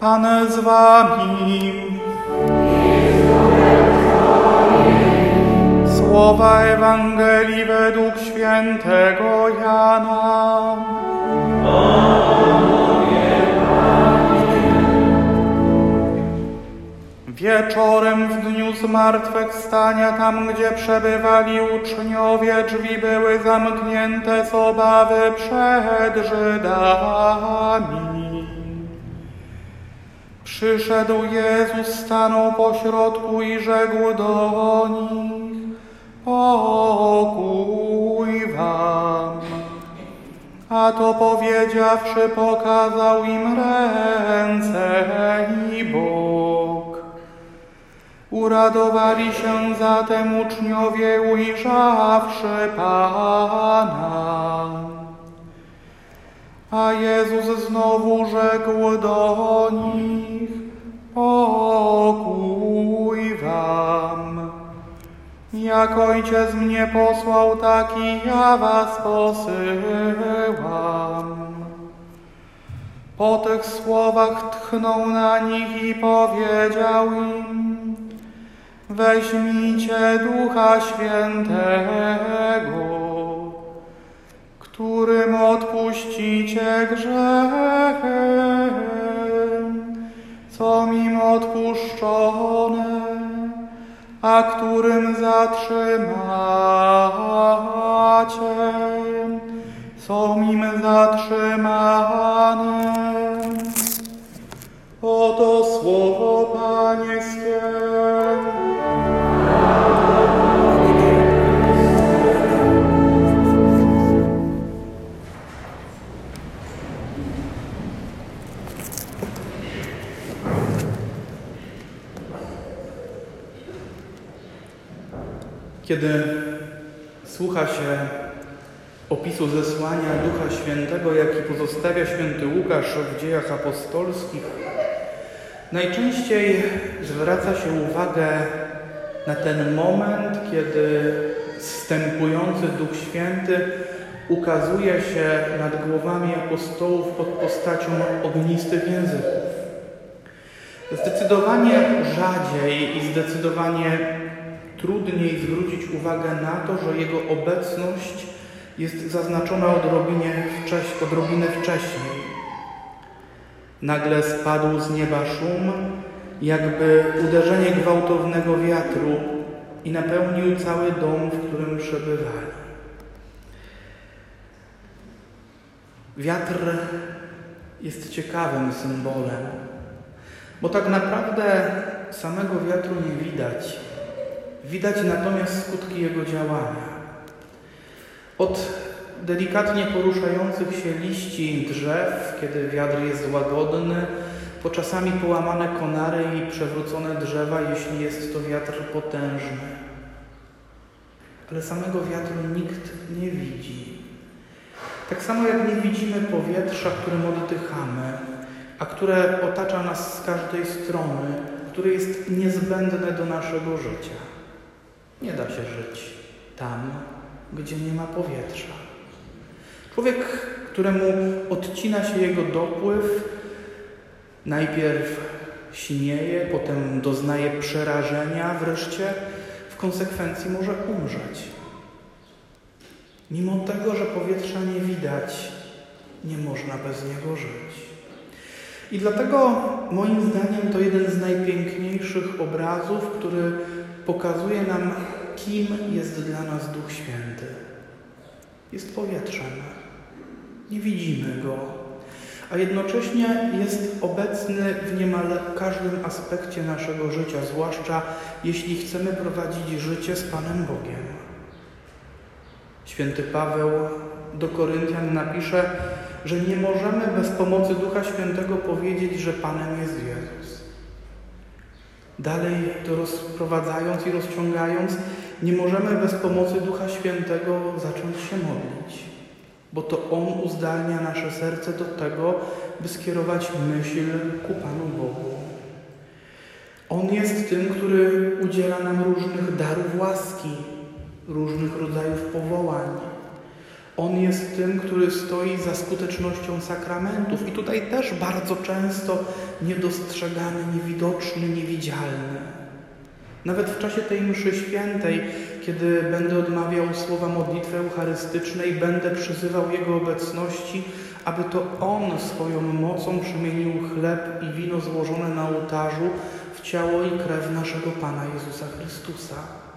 Pan z wami. Słowa Ewangelii według świętego Jana. Wieczorem w dniu zmartwychwstania, tam gdzie przebywali uczniowie, drzwi były zamknięte z obawy przed Żydami. Przyszedł Jezus, stanął pośrodku i rzekł do nich, pokój wam. A to powiedziawszy, pokazał im ręce i bok. Uradowali się zatem uczniowie, ujrzawszy Pana. A Jezus znowu rzekł do nich, pokój wam. Jak Ojciec mnie posłał, tak i ja was posyłam. Po tych słowach tchnął na nich i powiedział im, weźmijcie Ducha Świętego, którym odpuścicie grzechy, co im odpuszczone, a którym zatrzymacie, co im zatrzymane. Oto słowo Pańskie. Kiedy słucha się opisu zesłania Ducha Świętego, jaki pozostawia święty Łukasz w dziejach apostolskich, najczęściej zwraca się uwagę na ten moment, kiedy wstępujący Duch Święty ukazuje się nad głowami apostołów pod postacią ognistych języków. Zdecydowanie rzadziej i zdecydowanie trudniej zwrócić uwagę na to, że jego obecność jest zaznaczona odrobinie wcześ, odrobinę wcześniej. Nagle spadł z nieba szum, jakby uderzenie gwałtownego wiatru i napełnił cały dom, w którym przebywali. Wiatr jest ciekawym symbolem, bo tak naprawdę samego wiatru nie widać. Widać natomiast skutki jego działania. Od delikatnie poruszających się liści drzew, kiedy wiatr jest łagodny, po czasami połamane konary i przewrócone drzewa, jeśli jest to wiatr potężny. Ale samego wiatru nikt nie widzi. Tak samo jak nie widzimy powietrza, którym oddychamy, a które otacza nas z każdej strony, które jest niezbędne do naszego życia. Nie da się żyć tam, gdzie nie ma powietrza. Człowiek, któremu odcina się jego dopływ, najpierw śnieje, potem doznaje przerażenia, wreszcie w konsekwencji może umrzeć. Mimo tego, że powietrza nie widać, nie można bez niego żyć. I dlatego moim zdaniem to jeden z najpiękniejszych obrazów, który pokazuje nam, kim jest dla nas Duch Święty. Jest powietrzem. Nie widzimy go, a jednocześnie jest obecny w niemal każdym aspekcie naszego życia, zwłaszcza jeśli chcemy prowadzić życie z Panem Bogiem. Święty Paweł do Koryntian napisze, że nie możemy bez pomocy Ducha Świętego powiedzieć, że Panem jest Jezus. Dalej to rozprowadzając i rozciągając, nie możemy bez pomocy Ducha Świętego zacząć się modlić, bo to On uzdalnia nasze serce do tego, by skierować myśl ku Panu Bogu. On jest tym, który udziela nam różnych darów łaski, różnych rodzajów powołań. On jest tym, który stoi za skutecznością sakramentów. I tutaj też bardzo często niedostrzegany, niewidoczny, niewidzialny. Nawet w czasie tej mszy świętej, kiedy będę odmawiał słowa modlitwy eucharystycznej, będę przyzywał Jego obecności, aby to On swoją mocą przemienił chleb i wino złożone na ołtarzu w ciało i krew naszego Pana Jezusa Chrystusa.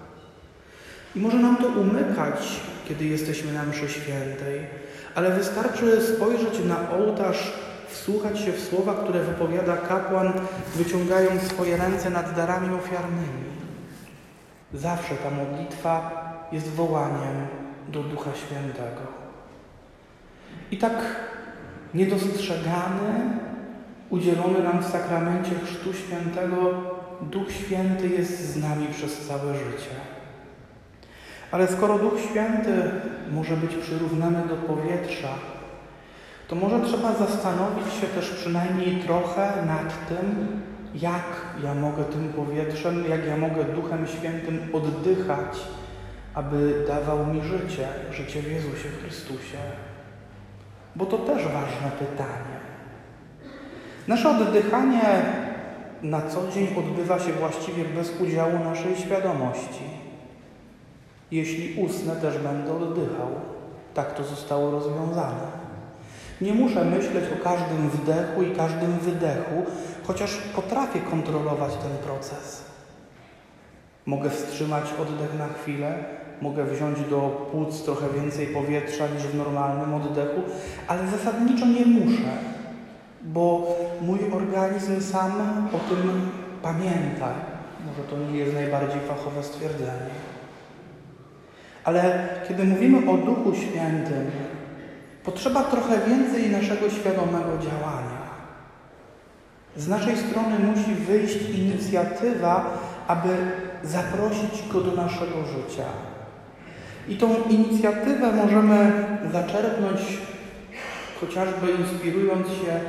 I może nam to umykać, kiedy jesteśmy na mszy świętej, ale wystarczy spojrzeć na ołtarz, wsłuchać się w słowa, które wypowiada kapłan, wyciągając swoje ręce nad darami ofiarnymi. Zawsze ta modlitwa jest wołaniem do Ducha Świętego. I tak niedostrzegany, udzielony nam w sakramencie Chrztu Świętego, Duch Święty jest z nami przez całe życie. Ale skoro Duch Święty może być przyrównany do powietrza, to może trzeba zastanowić się też przynajmniej trochę nad tym, jak ja mogę tym powietrzem, jak ja mogę Duchem Świętym oddychać, aby dawał mi życie, życie w Jezusie Chrystusie. Bo to też ważne pytanie. Nasze oddychanie na co dzień odbywa się właściwie bez udziału naszej świadomości. Jeśli usnę, też będę oddychał. Tak to zostało rozwiązane. Nie muszę myśleć o każdym wdechu i każdym wydechu, chociaż potrafię kontrolować ten proces. Mogę wstrzymać oddech na chwilę, mogę wziąć do płuc trochę więcej powietrza niż w normalnym oddechu, ale zasadniczo nie muszę, bo mój organizm sam o tym pamięta. Może to nie jest najbardziej fachowe stwierdzenie. Ale kiedy mówimy o Duchu Świętym, potrzeba trochę więcej naszego świadomego działania. Z naszej strony musi wyjść inicjatywa, aby zaprosić Go do naszego życia. I tą inicjatywę możemy zaczerpnąć chociażby inspirując się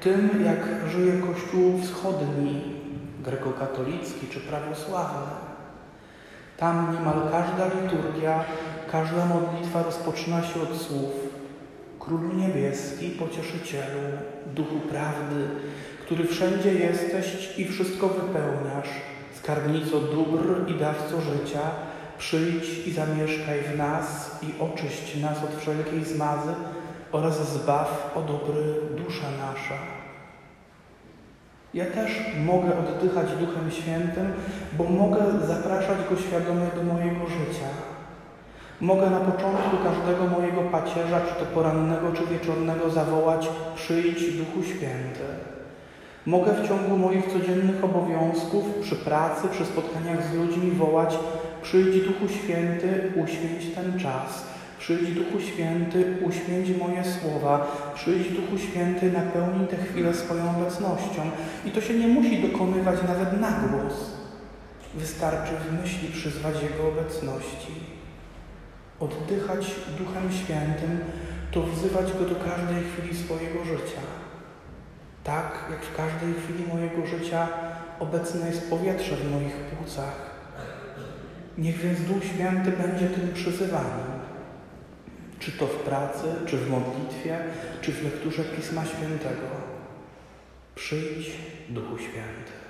tym, jak żyje Kościół wschodni, grekokatolicki czy prawosławny. Tam niemal każda liturgia, każda modlitwa rozpoczyna się od słów Królu Niebieski, Pocieszycielu, Duchu Prawdy, który wszędzie jesteś i wszystko wypełniasz, skarbnico dóbr i dawco życia, przyjdź i zamieszkaj w nas i oczyść nas od wszelkiej zmazy oraz zbaw o dobry dusza nasza. Ja też mogę oddychać Duchem Świętym, bo mogę zapraszać Go świadomie do mojego życia. Mogę na początku każdego mojego pacierza, czy to porannego, czy wieczornego, zawołać: Przyjdź Duchu Święty. Mogę w ciągu moich codziennych obowiązków, przy pracy, przy spotkaniach z ludźmi wołać: Przyjdź Duchu Święty, uświęć ten czas. Przyjdź Duchu Święty, uświęć moje słowa. Przyjdź Duchu Święty, napełnij tę chwilę swoją obecnością. I to się nie musi dokonywać nawet na głos. Wystarczy w myśli przyzwać Jego obecności. Oddychać Duchem Świętym to wzywać Go do każdej chwili swojego życia. Tak jak w każdej chwili mojego życia obecne jest powietrze w moich płucach. Niech więc Duch Święty będzie tym przyzywaniem. Czy to w pracy, czy w modlitwie, czy w lekturze Pisma Świętego. Przyjdź, Duchu Święty.